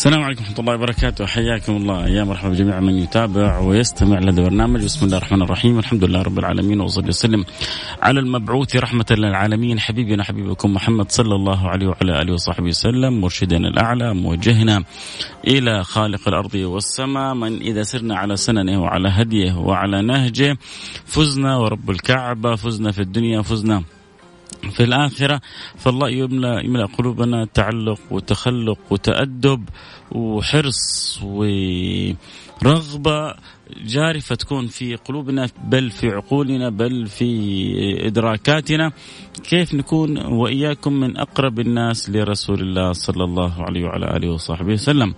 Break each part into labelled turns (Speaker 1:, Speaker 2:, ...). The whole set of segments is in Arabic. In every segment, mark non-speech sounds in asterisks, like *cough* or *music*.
Speaker 1: السلام عليكم ورحمة الله وبركاته. حياكم الله. يا مرحبا بجميع من يتابع ويستمع لهذا البرنامج. بسم الله الرحمن الرحيم. الحمد لله رب العالمين وصلي وسلم على المبعوث رحمة للعالمين. حبيبنا حبيبكم محمد صلى الله عليه وعلى آله وصحبه وسلم مرشدنا الأعلى موجهنا إلى خالق الأرض والسماء. من إذا سرنا على سننه وعلى هديه وعلى نهجه فزنا ورب الكعبة فزنا في الدنيا فزنا في الآخرة فالله يملأ يملأ قلوبنا تعلق وتخلق وتأدب وحرص ورغبة جارفة تكون في قلوبنا بل في عقولنا بل في إدراكاتنا. كيف نكون وإياكم من أقرب الناس لرسول الله صلى الله عليه وعلى آله وصحبه وسلم؟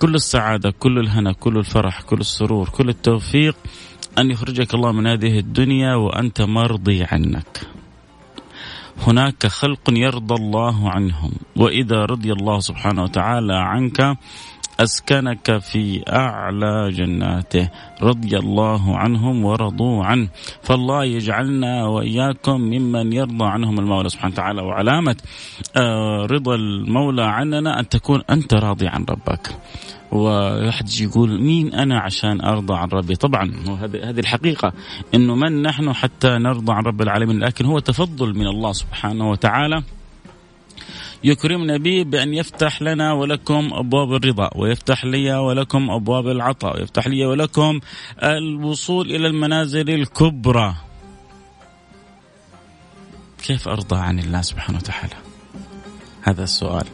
Speaker 1: كل السعادة كل الهنا كل الفرح كل السرور كل التوفيق. أن يخرجك الله من هذه الدنيا وأنت مرضي عنك. هناك خلق يرضى الله عنهم. وإذا رضي الله سبحانه وتعالى عنك أسكنك في أعلى جناته. رضي الله عنهم ورضوا عنه. فالله يجعلنا وإياكم ممن يرضى عنهم. المولى سبحانه وتعالى وعلامة آه، رضا المولى عننا أن تكون أنت راضي عن ربك. وواحد يقول مين أنا عشان أرضى عن ربي؟ طبعا هذه الحقيقة إنه من نحن حتى نرضى عن رب العالمين؟ لكن هو تفضل من الله سبحانه وتعالى يكرمنا به بأن يفتح لنا ولكم أبواب الرضا ويفتح لي ولكم أبواب العطاء ويفتح لي ولكم الوصول إلى المنازل الكبرى. كيف أرضى عن الله سبحانه وتعالى؟ هذا السؤال.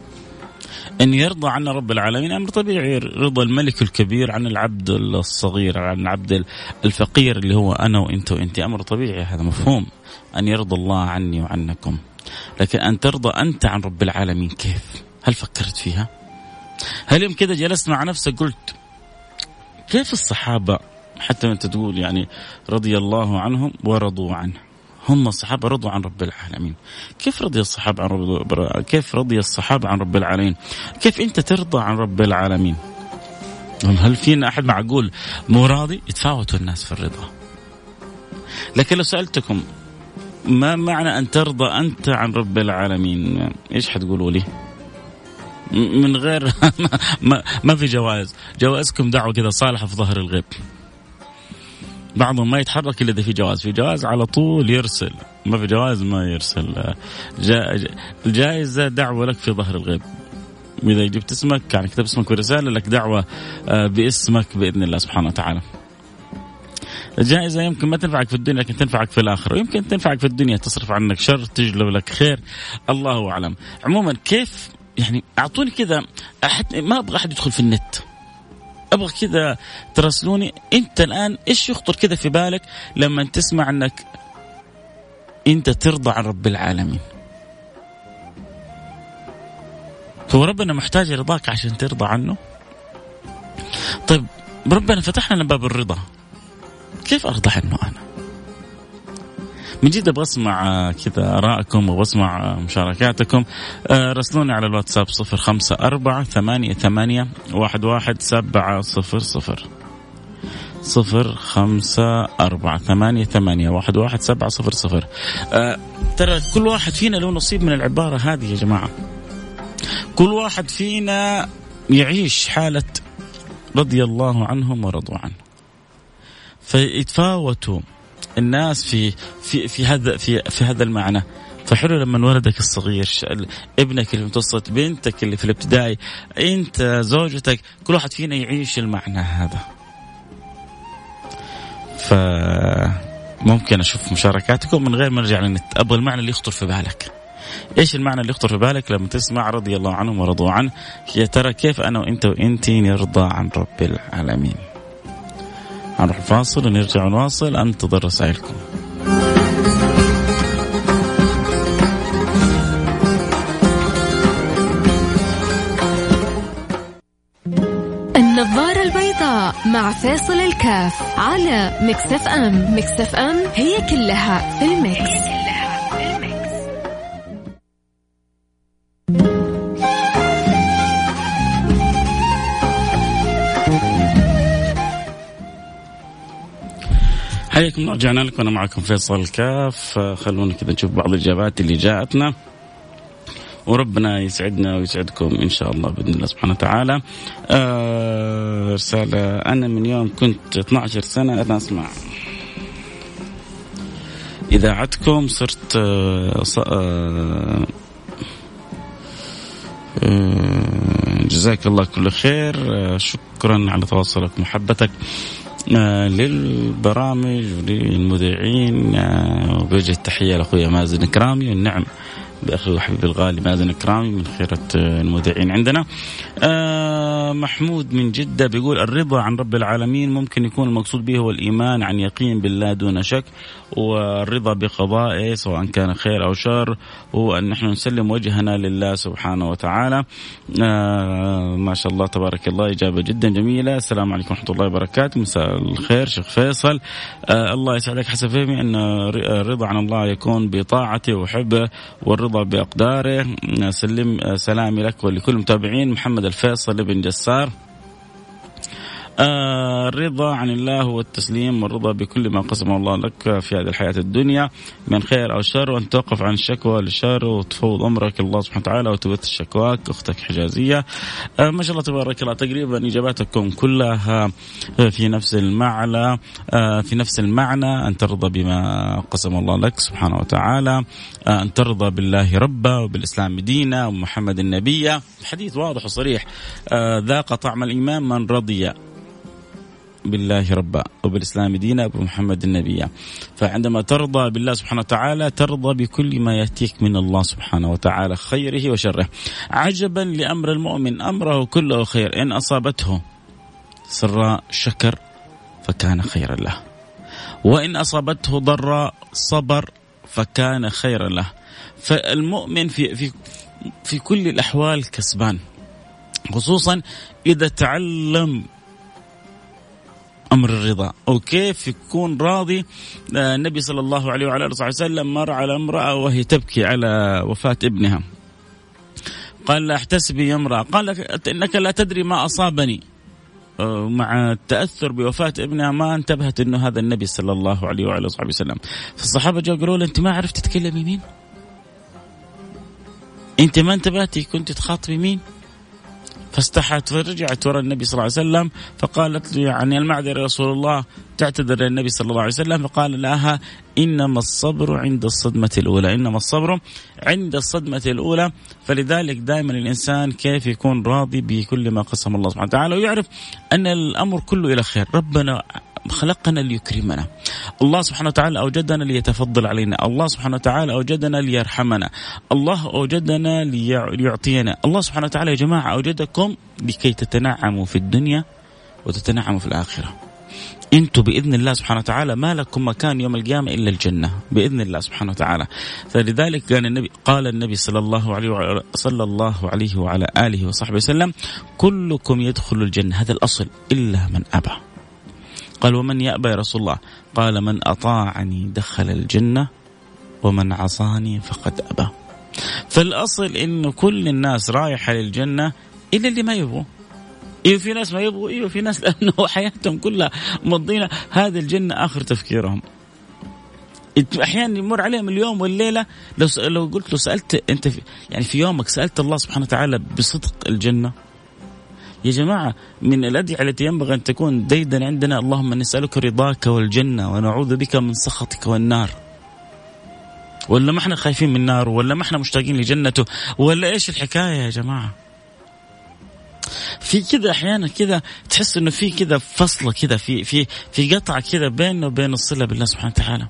Speaker 1: أن يرضى عنا رب العالمين أمر طبيعي. رضا الملك الكبير عن العبد الصغير عن العبد الفقير اللي هو أنا وأنت وأنت أمر طبيعي هذا مفهوم. أن يرضى الله عني وعنكم. لكن أن ترضى أنت عن رب العالمين كيف؟ هل فكرت فيها؟ هل يوم كذا جلست مع نفسك قلت كيف الصحابة حتى أنت تقول يعني رضي الله عنهم ورضوا عنه؟ هم الصحابة رضوا عن رب العالمين. كيف رضي الصحابة عن رب كيف رضي الصحابة عن رب العالمين؟ كيف أنت ترضى عن رب العالمين؟ هل فينا أحد معقول مو راضي؟ يتفاوتوا الناس في الرضا. لكن لو سألتكم ما معنى أن ترضى أنت عن رب العالمين؟ إيش حتقولوا لي؟ من غير *laughs* ما, ما في جوائز. جوائزكم دعوة كذا صالحة في ظهر الغيب. بعضهم ما يتحرك إلا إذا في جواز، في جواز على طول يرسل، ما في جواز ما يرسل. جا الجائزه دعوة لك في ظهر الغيب. وإذا جبت اسمك يعني كتب اسمك ورسالة لك دعوة آه، باسمك بإذن الله سبحانه وتعالى. الجائزة يمكن ما تنفعك في الدنيا لكن تنفعك في الآخرة ويمكن تنفعك في الدنيا تصرف عنك شر تجلب لك خير الله أعلم عموما كيف يعني أعطوني كذا ما أبغى أحد يدخل في النت أبغى كذا تراسلوني. أنت الآن إيش يخطر كذا في بالك لما تسمع أنك أنت ترضى عن رب العالمين؟ هو ربنا محتاج رضاك عشان ترضى عنه؟ طيب ربنا فتح لنا باب الرضا. كيف أرضى عنه أنا؟ من جد أبغى أسمع كذا آرائكم واسمع مشاركاتكم. آه، راسلوني على الواتساب صفر خمسة أربعة ثمانية ثمانية واحد واحد سبعة صفر صفر. صفر خمسة أربعة ثمانية ثمانية واحد واحد سبعة صفر صفر. آه ترى كل واحد فينا له نصيب من العبارة هذه يا جماعة. كل واحد فينا يعيش حالة رضي الله عنهم ورضوا عنه. فيتفاوتوا. الناس في في في هذا في في هذا المعنى. فحلو لما ولدك الصغير ابنك المتوسط بنتك اللي في الابتدائي انت زوجتك كل واحد فينا يعيش المعنى هذا. ف ممكن أشوف مشاركاتكم من غير ما نرجع للنت. أبغى المعنى اللي يخطر في بالك. إيش المعنى اللي يخطر في بالك؟ لما تسمع رضي الله عنهم ورضوا عنه يا ترى كيف أنا وإنت وانت نرضى عن رب العالمين؟ نروح فاصل ونرجع نواصل أنتظر رسائلكم.
Speaker 2: النظارة البيضاء مع فيصل الكاف على Mix FM. Mix FM هي كلها في ال mix.
Speaker 1: حياكم رجعنا لكم. أنا معكم فيصل الكاف خلونا كذا نشوف بعض الإجابات اللي جاءتنا. وربنا يسعدنا ويسعدكم إن شاء الله بإذن الله سبحانه وتعالى. آه رسالة. أنا من يوم كنت 12 سنة أنا أسمع. اذاعتكم صرت آه آه جزاك الله كل خير. شكرا على تواصلك ومحبتك للبرامج وللمذيعين وبوجه التحية لأخوي مازن كرامي والنعم باخي وحبيبي الغالي مازن كرامي من خيرة المذيعين عندنا. آه محمود من جدة بيقول الرضا عن رب العالمين ممكن يكون المقصود به هو الإيمان عن يقين بالله دون شك والرضا بقضائه سواء كان خير أو شر هو أن نحن نسلم وجهنا لله سبحانه وتعالى. آه ما شاء الله تبارك الله إجابة جدا جميلة، السلام عليكم ورحمة الله وبركاته، مساء الخير شيخ فيصل. آه الله يسعدك حسب فهمي أن الرضا عن الله يكون بطاعته وحبه والرضا بأقداره. سلم سلامي لك ولكل المتابعين. محمد الفيصل بن جسار. آه الرضا عن الله هو التسليم والرضا بكل ما قسمه الله لك في هذه الحياة الدنيا من خير أو شر وأن توقف عن الشكوى للشر وتفوض أمرك. الله سبحانه وتعالى وتبث شكواك أختك حجازية. آه ما شاء الله تبارك الله تقريبا إجاباتكم كلها في نفس المعنى آه في نفس المعنى. أن ترضى بما قسم الله لك سبحانه وتعالى أن ترضى بالله ربا وبالإسلام دينا ومحمد النبي. الحديث واضح وصريح ذاق طعم الإيمان من رضي. بالله ربا وبالإسلام دينا وبمحمد النبي. فعندما ترضى بالله سبحانه وتعالى ترضى بكل ما يأتيك من الله سبحانه وتعالى خيره وشره. عجبا لأمر المؤمن أمره كله خير. إن أصابته سراء شكر فكان خيرا له. وإن أصابته ضراء صبر فكان خيرا له. فالمؤمن في في في كل الأحوال كسبان. خصوصا إذا تعلم أمر الرضا. أو كيف يكون راضي. النبي صلى الله عليه وعلى آله وسلم مر على امرأة وهي تبكي على وفاة ابنها. قال لا احتسبي يا امرأة. قال إنك لا تدري ما أصابني. مع التأثر بوفاة ابنها ما انتبهت إنه هذا النبي صلى الله عليه وعلى آله وسلم. فالصحابة جاءوا قالوا أنت ما عرفت تتكلمي مين؟ أنت ما انتبهتي كنت تخاطبي مين؟ فاستحت فرجعت وراء النبي صلى الله عليه وسلم فقالت يعني المعذرة يا رسول الله تعتذر للنبي صلى الله عليه وسلم فقال لها إنما الصبر عند الصدمة الأولى إنما الصبر عند الصدمة الأولى. فلذلك دائما الإنسان كيف يكون راضي بكل ما قسم الله سبحانه وتعالى ويعرف أن الأمر كله إلى خير. ربنا خلقنا ليكرمنا. الله سبحانه وتعالى أوجدنا ليتفضل علينا. الله سبحانه وتعالى أوجدنا ليرحمنا. الله أوجدنا ليعطينا. الله سبحانه وتعالى يا جماعة أوجدكم لكي تتنعموا في الدنيا وتتنعموا في الآخرة. أنتم بإذن الله سبحانه وتعالى ما لكم مكان يوم القيامة إلا الجنة. بإذن الله سبحانه وتعالى. فلذلك كان النبي قال النبي صلى الله عليه وعلى صلى الله عليه وعلى آله وصحبه وسلم كلكم يدخل الجنة. هذا الأصل إلا من أبى. قال ومن يأبى يا رسول الله؟ قال من أطاعني دخل الجنة ومن عصاني فقد أبى. فالأصل إنه كل الناس رايحة للجنة إلا اللي ما يبغوا. أيوه في ناس ما يبغوا؟ أيوه في ناس *laughs* لأنه حياتهم كلها مضينا هذه الجنة آخر تفكيرهم. أحيانا يمر عليهم اليوم والليلة لو لو قلت له سألت أنت في يعني في يومك سألت الله سبحانه وتعالى بصدق الجنة؟ يا جماعة من الأدعية التي ينبغي أن تكون ديدا عندنا اللهم نسألك رضاك والجنة ونعوذ بك من سخطك والنار. ولا ما إحنا خايفين من النار ولا ما إحنا مشتاقين لجنته ولا إيش الحكاية يا جماعة؟ في كذا أحيانا كذا تحس إنه في كذا فصلة كذا في في في قطعه كذا بيننا وبين الصلة بالله سبحانه وتعالى.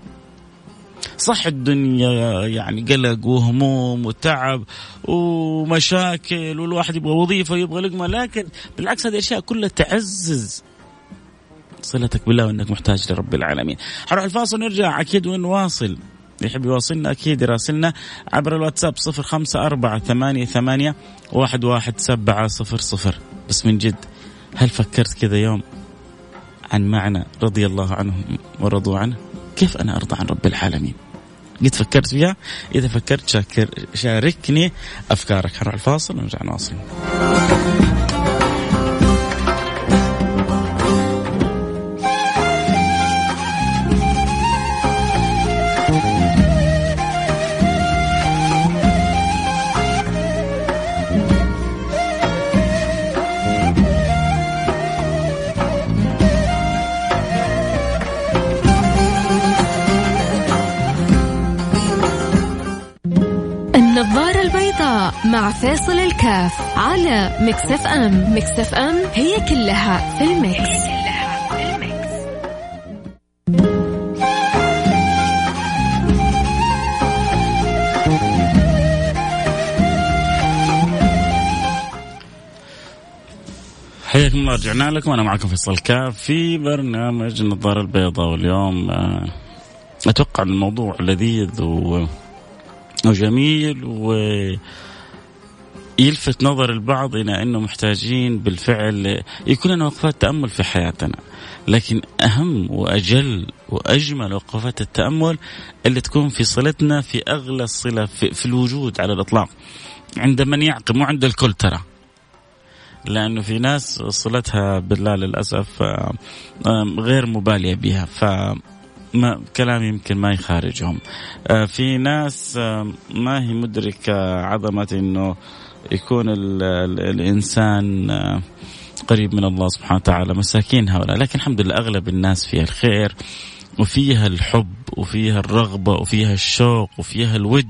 Speaker 1: صح الدنيا يعني قلق وهموم وتعب ومشاكل والواحد يبغى وظيفة ويبغى لقمة لكن بالعكس هذه الاشياء كلها تعزز صلتك بالله وإنك محتاج لرب العالمين. حنروح الفاصل ونرجع أكيد ونواصل. يحب يواصلنا أكيد يراسلنا عبر الواتساب صفر خمسة أربعة ثمانية ثمانية واحد واحد سبعة صفر صفر. بس من جد هل فكرت كذا يوم عن معنى رضي الله عنهم ورضوا عنه؟ كيف أنا أرضى عن رب العالمين؟ قد فكرت فيها؟ إذا فكرت شاكر شاركني أفكارك. حنروح الفاصل ونرجع نواصل.
Speaker 2: مع فيصل الكاف على Mix FM. Mix FM هي كلها في ال mix, هي كلها في ال mix.
Speaker 1: حياكم الله رجعنا لكم. أنا معكم فيصل الكاف في برنامج النظاره البيضاء واليوم. آه، أتوقع الموضوع لذيذ و وجميل و يلفت نظر البعض إلى إنه محتاجين بالفعل يكون لنا وقفات تأمل في حياتنا. لكن أهم وأجل وأجمل وقفات التأمل اللي تكون في صلتنا في أغلى الصلة في, في الوجود على الإطلاق. عند من يعقل مو عند الكل ترى. لأنه في ناس صلتها بالله للأسف غير مبالية بها. ف ما كلام يمكن ما يخارجهم. آه، في ناس ما هي مدركة عظمة أنه يكون ال ال الإنسان آه، قريب من الله سبحانه وتعالى مساكين هؤلاء. لكن الحمد لله أغلب الناس فيها الخير وفيها الحب وفيها الرغبة وفيها الشوق وفيها الود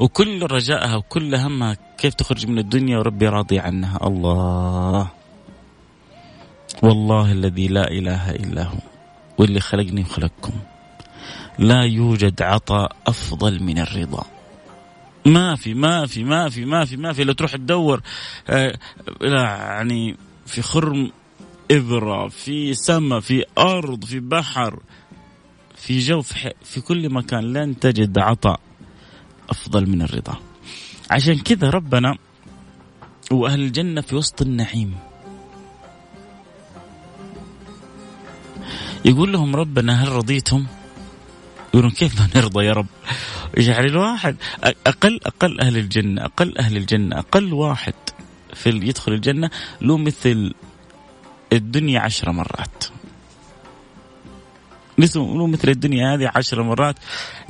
Speaker 1: وكل رجائها وكل همها كيف تخرج من الدنيا وربي راضي عنها. الله. والله الذي لا إله إلا هو. واللي خلقني وخلقكم لا يوجد عطاء أفضل من الرضا. ما في ما في ما في ما في ما في. لو تروح تدور آه، يعني في خرم إبرة في سماء في أرض في بحر في جو في, في كل مكان. لن تجد عطاء أفضل من الرضا. عشان كذا ربنا وأهل الجنة في وسط النعيم. يقول لهم ربنا هل رضيتم؟ يقولون كيف ما نرضى يا رب؟ يعني الواحد؟ أقل أقل أهل الجنة أقل أهل الجنة أقل واحد في يدخل الجنة له مثل الدنيا عشر مرات. له مثل الدنيا هذه عشر مرات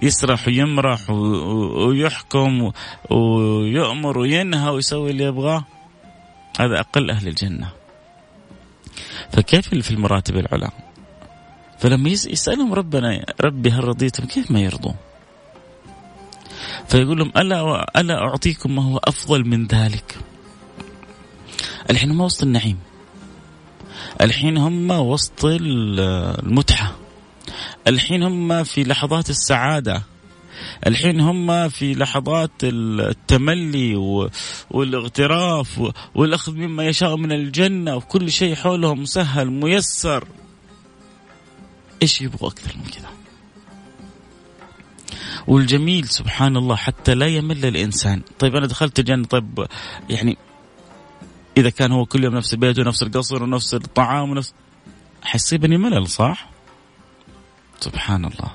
Speaker 1: يسرح ويمرح ويحكم ويؤمر وينهى ويسوي اللي يبغاه. هذا أقل أهل الجنة. فكيف اللي في المراتب العلى؟ فلما يسألهم ربنا ربي هل رضيتم؟ كيف ما يرضون؟ فيقول لهم ألا ألا أعطيكم ما هو أفضل من ذلك؟ الحين هم وسط النعيم. الحين هم وسط المتعة الحين هم في لحظات السعادة. الحين هم في لحظات التملي والاغتراف والأخذ مما يشاء من الجنة. وكل شيء حولهم مسهل ميسر. إيش يبغوا أكثر من كذا؟ والجميل سبحان الله حتى لا يمل الإنسان. طيب أنا دخلت الجنة طيب يعني إذا كان هو كل يوم نفس البيت ونفس القصر ونفس الطعام ونفس حيصيبني ملل صح؟ سبحان الله.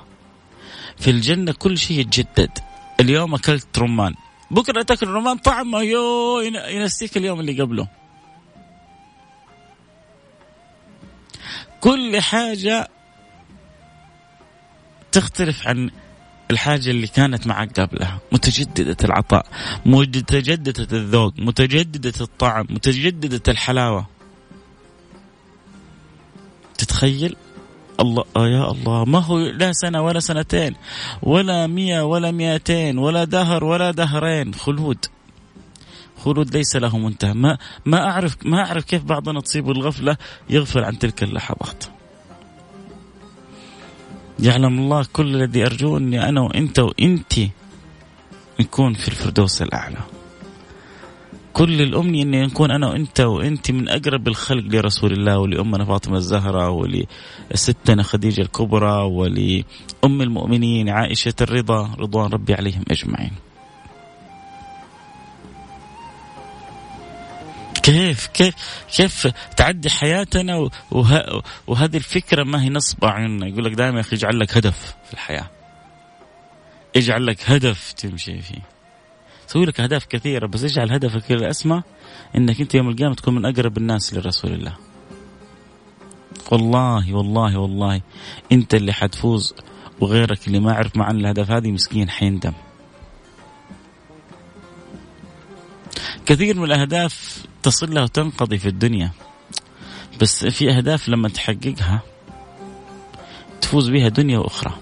Speaker 1: في الجنة كل شيء يتجدد. اليوم أكلت رمان. بكرة تأكل رمان طعمه يو ينسيك اليوم اللي قبله. كل حاجة تختلف عن الحاجة اللي كانت معك قبلها. متجددة العطاء متجددة الذوق متجددة الطعم متجددة الحلاوة. تتخيل؟ الله آه يا الله ما هو لا سنة ولا سنتين ولا مية ولا مئتين ولا دهر ولا دهرين. خلود خلود ليس له منتهى. ما ما أعرف ما أعرف كيف بعضنا تصيب الغفلة يغفل عن تلك اللحظات. يعلم الله كل الذي ارجوه اني أنا وأنت وانت نكون في الفردوس الأعلى. كل الأمنية أن نكون أنا وأنت وأنت من أقرب الخلق لرسول الله ولأمنا فاطمة الزهراء ولستنا خديجة الكبرى ولأم المؤمنين عائشة الرضا رضوان ربي عليهم أجمعين. كيف كيف كيف تعدي حياتنا وه وهذه الفكرة ما هي نصب عيوننا. يقول لك دائما يا أخي اجعل لك هدف في الحياة. اجعل لك هدف تمشي فيه. سوي لك أهداف كثيرة بس اجعل هدفك الاسمى إنك أنت يوم القيامة تكون من أقرب الناس لرسول الله. والله والله والله أنت اللي حتفوز وغيرك اللي ما عرف معنى الأهداف هذه مسكين حيندم. كثير من الأهداف تصل لها وتنقضي في الدنيا بس في أهداف لما تحققها تفوز بها دنيا وأخرى.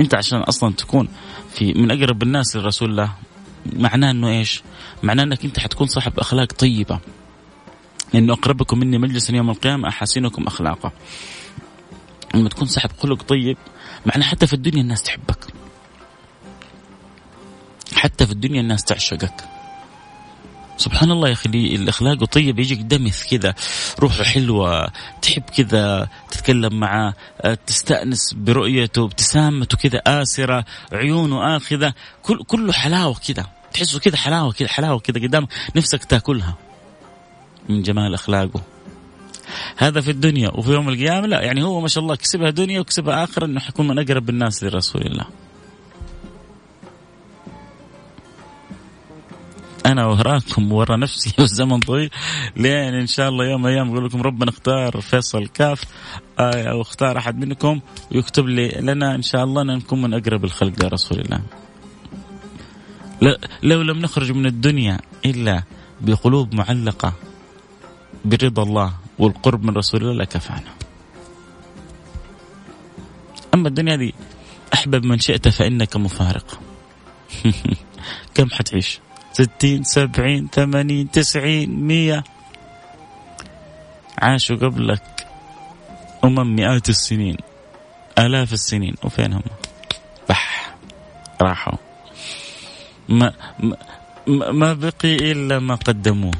Speaker 1: أنت عشان أصلا تكون في من أقرب الناس لرسول الله معناه إنه إيش؟ معناه إنك أنت حتكون صاحب أخلاق طيبة. لأنه أقربكم مني مجلسا يوم القيامة أحاسنكم اخلاقا لما تكون صاحب خلق طيب معناه حتى في الدنيا الناس تحبك. حتى في الدنيا الناس تعشقك. سبحان الله يا أخي الأخلاق طيب يجيك دمث كذا روحه حلوة تحب كذا تتكلم معاه تستأنس برؤيته ابتسامته كذا آسرة عيونه آخذة كل كله حلاوة كذا تحسه كذا حلاوة كذا حلاوة كذا قدامك نفسك تاكلها. من جمال أخلاقه. هذا في الدنيا وفي يوم القيامة لا يعني هو ما شاء الله كسبها دنيا وكسبها آخرة إنه حيكون من أقرب الناس لرسول الله. أنا وراكم ورا نفسي *laughs* والزمن طويل لين إن شاء الله يوم من الأيام أقول لكم ربنا اختار فيصل كاف آه، أو اختار أحد منكم ويكتب لي لنا إن شاء الله نكون من أقرب الخلق لرسول الله. لو لم نخرج من الدنيا إلا بقلوب معلقة برضا الله والقرب من رسول الله لكفانا. أما الدنيا دي أحبب من شئت فإنك مفارق. *laughs* كم حتعيش؟ ستين سبعين ثمانين تسعين مية. عاشوا قبلك أمم مئات السنين آلاف السنين وفين هم؟ بح راحوا. ما, ما, ما بقي إلا ما قدموه.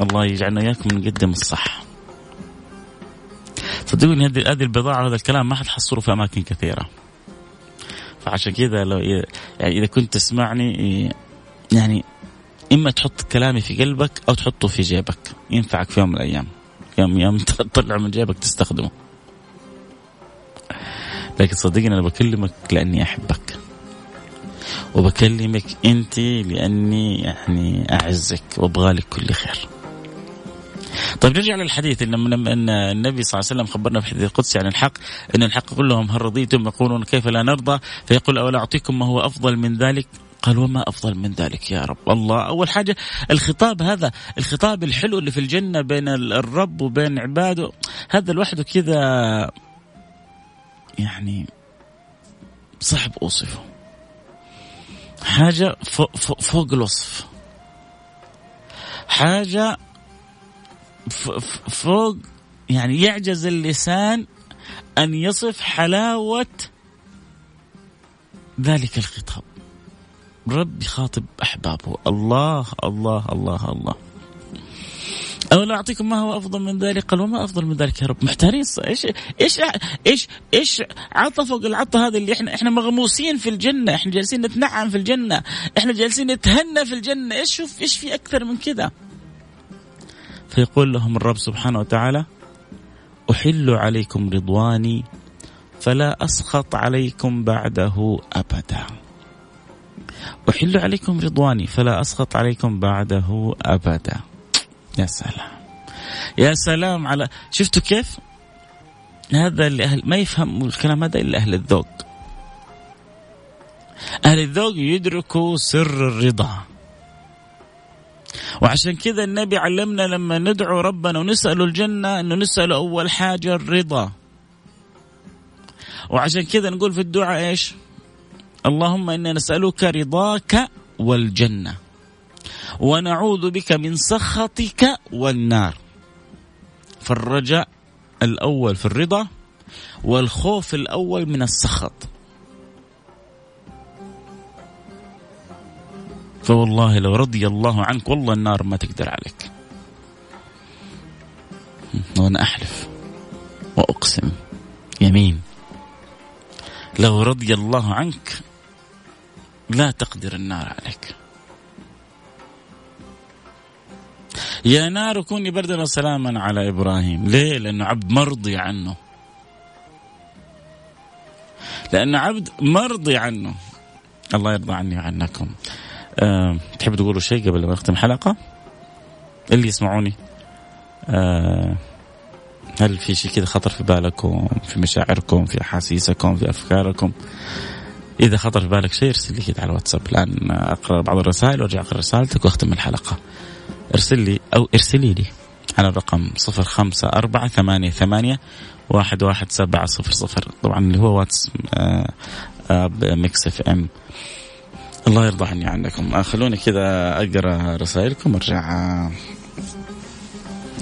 Speaker 1: الله يجعلنا إياكم نقدم الصح. صدقوني هذه البضاعة هذا الكلام ما حتحصله في أماكن كثيرة. فعشان كذا لو يعني إذا كنت تسمعني يعني إما تحط كلامي في قلبك أو تحطه في جيبك. ينفعك في يوم من الأيام. يوم يوم *laughs* تطلع من جيبك تستخدمه. لكن صدقني أنا بكلمك لأني أحبك. وبكلمك أنت لأني يعني أعزك وأبغى لك كل خير. طيب نرجع للحديث. إن إن النبي صلى الله عليه وسلم خبرنا في الحديث القدسي عن الحق. إن الحق كلهم هل رضيتم؟ يقولون كيف لا نرضى؟ فيقول أولا أعطيكم ما هو أفضل من ذلك؟ قال وما أفضل من ذلك يا رب. الله أول حاجة الخطاب هذا الخطاب الحلو اللي في الجنة بين الرب وبين عباده هذا لوحده كذا يعني صعب أوصفه. حاجة فوق, فوق الوصف. حاجة فوق يعني يعجز اللسان أن يصف حلاوة ذلك الخطاب. رب يخاطب أحبابه. الله الله الله الله. أولا أعطيكم ما هو أفضل من ذلك؟ قال وما أفضل من ذلك يا رب. محتارين إيش إيش إيش إيش عطى فوق العطة هذا اللي إحنا إحنا مغموسين في الجنة. إحنا جالسين نتنعم في الجنة. إحنا جالسين نتهنى في الجنة. إيش شوف إيش في أكثر من كذا؟ فيقول لهم الرب سبحانه وتعالى أحل عليكم رضواني فلا أسخط عليكم بعده أبدا. أحل عليكم رضواني فلا أسخط عليكم بعده أبدا. يا سلام. يا سلام على شفتوا كيف؟ هذا اللي أهل ما يفهم الكلام هذا إلا أهل الذوق. أهل الذوق يدركوا سر الرضا. وعشان كذا النبي علمنا لما ندعو ربنا ونسأله الجنة أنه نسأله أول حاجة الرضا. وعشان كذا نقول في الدعاء إيش؟ اللهم إنا نسألك رضاك والجنة ونعوذ بك من سخطك والنار. فالرجاء الأول في الرضا والخوف الأول من السخط. فوالله لو رضي الله عنك والله النار ما تقدر عليك. وأنا أحلف وأقسم. يمين. لو رضي الله عنك لا تقدر النار عليك يا نار كوني بردا وسلاما على إبراهيم، ليه؟ لأنه عبد مرضي عنه. لأنه عبد مرضي عنه. الله يرضى عني وعنكم. أه تحب تقولوا شيء قبل ما نختم الحلقة؟ اللي يسمعوني. أه هل في شيء كذا خطر في بالكم في مشاعركم في أحاسيسكم في أفكاركم إذا خطر في بالك شيء ارسل لي كذا على الواتساب الآن أقرأ بعض الرسائل وأرجع أقرأ رسالتك وأختم الحلقة. ارسل لي أو ارسلي لي على الرقم صفر خمسة أربعة ثمانية ثمانية واحد واحد سبعة صفر صفر. طبعا اللي هو واتس آه، آه، Mix FM. الله يرضى عني عنكم آه، خلوني كذا أقرأ رسائلكم وأرجع.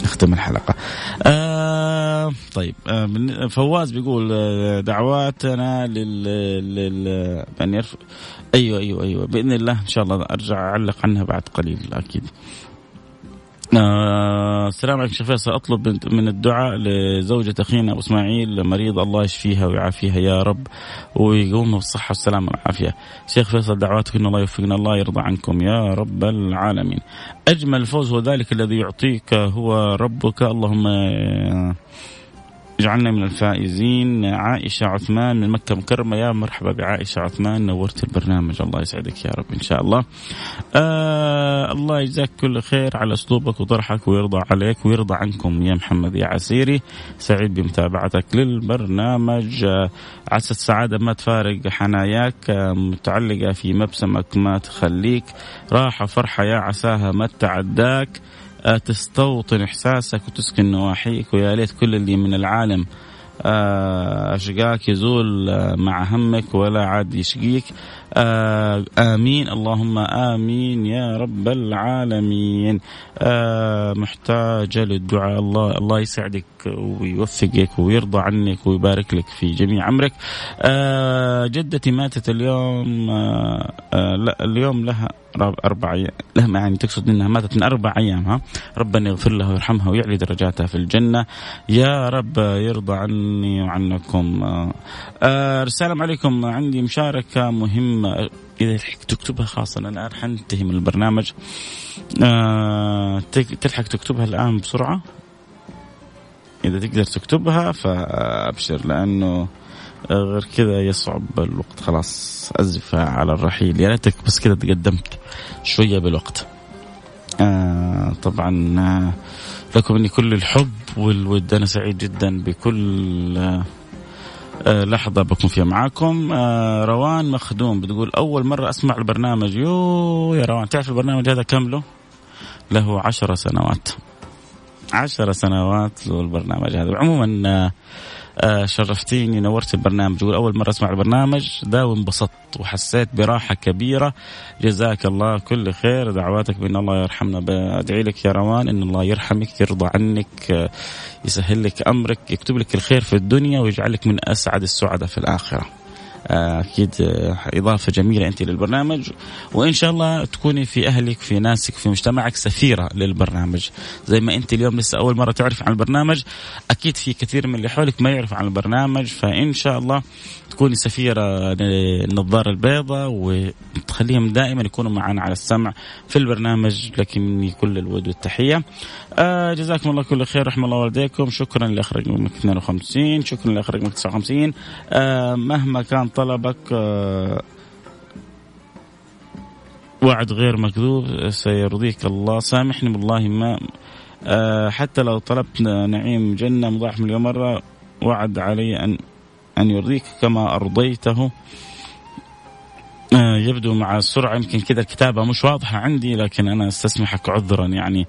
Speaker 1: نختم الحلقة. آه طيب آه فواز بيقول دعواتنا لل, لل... يعني يرف... أيوه أيوه أيوه بإذن الله إن شاء الله أرجع أعلق عنها بعد قليل أكيد. آه السلام عليكم شيخ فيصل أطلب من الدعاء لزوجة أخينا ابو إسماعيل مريض الله يشفيها ويعافيها يا رب ويقومها بالصحة والسلامة والعافية. شيخ فيصل دعواتك إن الله يوفقنا الله يرضى عنكم يا رب العالمين. أجمل الفوز هو ذلك الذي يعطيك هو ربك اللهم اجعلنا من الفائزين. عائشة عثمان من مكة مكرمة يا مرحبا بعائشة عثمان نورت البرنامج. الله يسعدك يا رب إن شاء الله. آه الله يجزاك كل خير على أسلوبك وطرحك ويرضى عليك ويرضى عنكم. يا محمد يا عسيري سعيد بمتابعتك للبرنامج. آه عسى السعادة ما تفارق حناياك. آه متعلقة في مبسمك ما تخليك. راحة فرحة يا عساها ما تعداك. تستوطن إحساسك وتسكن نواحيك. ويا ليت كل اللي من العالم آه، أشقاك يزول آه، مع همك ولا عاد يشقيك. آه آمين. اللهم آمين يا رب العالمين. آه محتاجة للدعاء. الله الله يسعدك ويوفقك ويرضى عنك ويبارك لك في جميع أمرك. آه جدتي ماتت اليوم. لا اليوم لها أربع أيام. لها يعني تقصد أنها ماتت من أربع أيام ها؟ ربنا يغفر لها ويرحمها ويعلي درجاتها في الجنة. يا رب يرضى عني وعنكم. السلام عليكم. عندي مشاركة مهمة. إذا تكتبها خاصة أنا الآن حنتهي من البرنامج. آه تلحق تكتبها الآن بسرعة. إذا تقدر تكتبها فأبشر لأنه غير كذا يصعب الوقت. خلاص أزف على الرحيل. يا ريتك بس كذا تقدمت شوية بالوقت. آه طبعا آه لكم مني كل الحب والود. أنا سعيد جدا بكل آه، لحظة بكون فيها معاكم. آه، روان مخدوم بتقول أول مرة أسمع البرنامج. يو يا روان تعرف البرنامج هذا كم له؟ له عشر سنوات. عشر سنوات له البرنامج هذا. عموما آه، آه، شرفتيني نورت البرنامج. أول مرة أسمع البرنامج ذا وانبسطت وحسيت براحة كبيرة. جزاك الله كل خير. دعواتك بأن الله يرحمنا. بدعي لك يا روان إن الله يرحمك يرضى عنك آه، يسهل لك أمرك يكتب لك الخير في الدنيا ويجعلك من أسعد السعداء في الآخرة. أكيد إضافة جميلة أنت للبرنامج. وإن شاء الله تكوني في أهلك في ناسك في مجتمعك سفيرة للبرنامج. زي ما أنت اليوم لسه أول مرة تعرف عن البرنامج أكيد في كثير من اللي حولك ما يعرف عن البرنامج. فإن شاء الله تكوني سفيرة للنظارة البيضاء وتخليهم دائما يكونوا معنا على السمع في البرنامج لك مني كل الود والتحية. آه جزاكم الله كل خير رحم الله والديكم شكرا لاخ رقمك 52 شكرا لاخ رقمك 59 آه مهما كان طلبك آه وعد غير مكذوب سيرضيك الله. سامحني والله ما آه حتى لو طلبت نعيم جنة مضاعف مليون مرة وعد علي أن أن يرضيك كما أرضيته. آه، يبدو مع السرعة يمكن كذا الكتابة مش واضحة عندي لكن أنا أستسمحك عذرا. يعني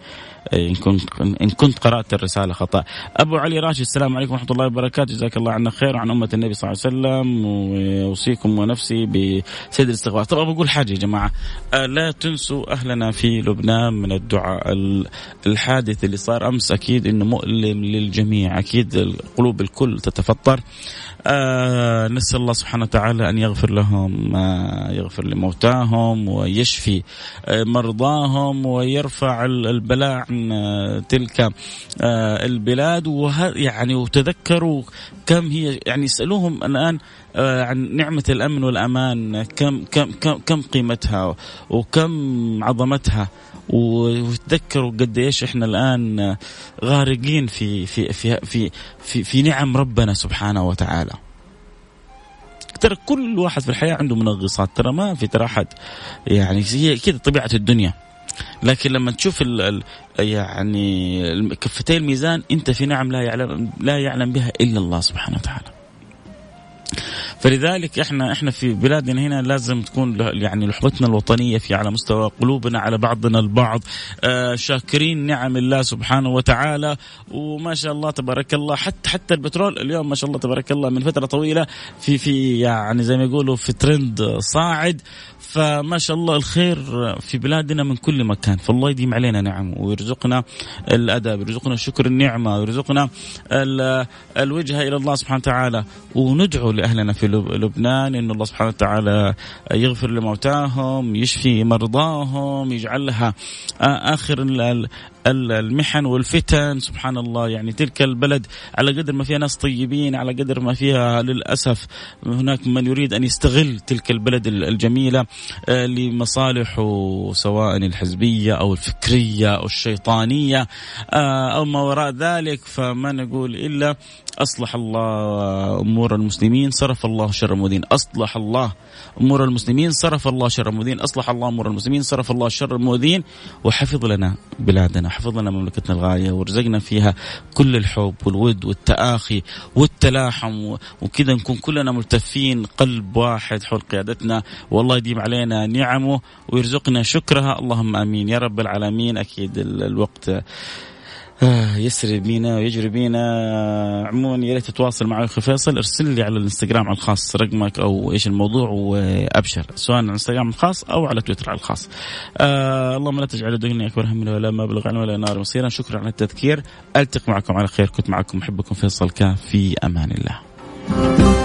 Speaker 1: إن كنت إن كنت قرأت الرسالة خطأ. أبو علي راشد السلام عليكم ورحمة الله وبركاته. جزاك الله عنا خير وعن أمة النبي صلى الله عليه وسلم وأوصيكم ونفسي بسيد الاستغفار. طبعا بقول حاجة يا جماعة. آه، لا تنسوا أهلنا في لبنان من الدعاء الحادث اللي صار أمس. أكيد إنه مؤلم للجميع. أكيد قلوب الكل تتفطر. آه نسأل الله سبحانه وتعالى أن يغفر لهم آه يغفر لموتاهم ويشفي آه مرضاهم ويرفع البلاء آه تلك آه البلاد يعني وتذكروا كم هي يعني اسألوهم الآن آه عن نعمة الأمن والأمان كم كم كم, كم قيمتها وكم عظمتها وتذكروا قد إيش إحنا الآن غارقين في في في في في, في نعم ربنا سبحانه وتعالى. ترى كل واحد في الحياة عنده منغصات ترى ما في ترى أحد يعني هي كذا طبيعة الدنيا. لكن لما تشوف ال ال يعني كفتي الميزان انت في نعم لا يعلم لا يعلم بها إلا الله سبحانه وتعالى. فلذلك إحنا إحنا في بلادنا هنا لازم تكون يعني لحظتنا الوطنية في على مستوى قلوبنا على بعضنا البعض. آه شاكرين نعم الله سبحانه وتعالى. وما شاء الله تبارك الله حتى حتى البترول اليوم ما شاء الله تبارك الله من فترة طويلة في في يعني زي ما يقولوا في ترند صاعد. فما شاء الله الخير في بلادنا من كل مكان. فالله يديم علينا نعم ويرزقنا الأدب ويرزقنا شكر النعمة ويرزقنا الوجهه إلى الله سبحانه وتعالى. وندعو لأهلنا في لبنان إن الله سبحانه وتعالى يغفر لموتاهم يشفي مرضاهم يجعلها آخر المحن والفتن سبحان الله. يعني تلك البلد على قدر ما فيها ناس طيبين على قدر ما فيها للأسف هناك من يريد أن يستغل تلك البلد الجميلة آه، لمصالحه سواء الحزبية أو الفكرية أو الشيطانية آه، أو ما وراء ذلك. فما نقول إلا أصلح الله أمور المسلمين صرف الله شر المؤذين أصلح الله أمور المسلمين صرف الله شر المؤذين أصلح الله أمور المسلمين صرف الله شر المؤذين وحفظ لنا بلادنا. حفظ لنا مملكتنا الغالية ورزقنا فيها كل الحب والود والتآخي والتلاحم وكذا نكون كلنا ملتفين قلب واحد حول قيادتنا. والله يديم علينا نعمه ويرزقنا شكرها. اللهم آمين. يا رب العالمين. أكيد الوقت يسري بينا ويجري بينا. عموما يا ريت تتواصل معي أخي فيصل. ارسل لي على الإنستغرام على الخاص رقمك أو إيش الموضوع وأبشر سواء على الإنستغرام الخاص أو على تويتر على الخاص. آه اللهم لا تجعل الدنيا أكبر همنا ولا مبلغ علم ولا نار مصيرا شكرا على التذكير. ألتقي معكم على خير. كنت معكم محبكم فيصل. كاف في أمان الله.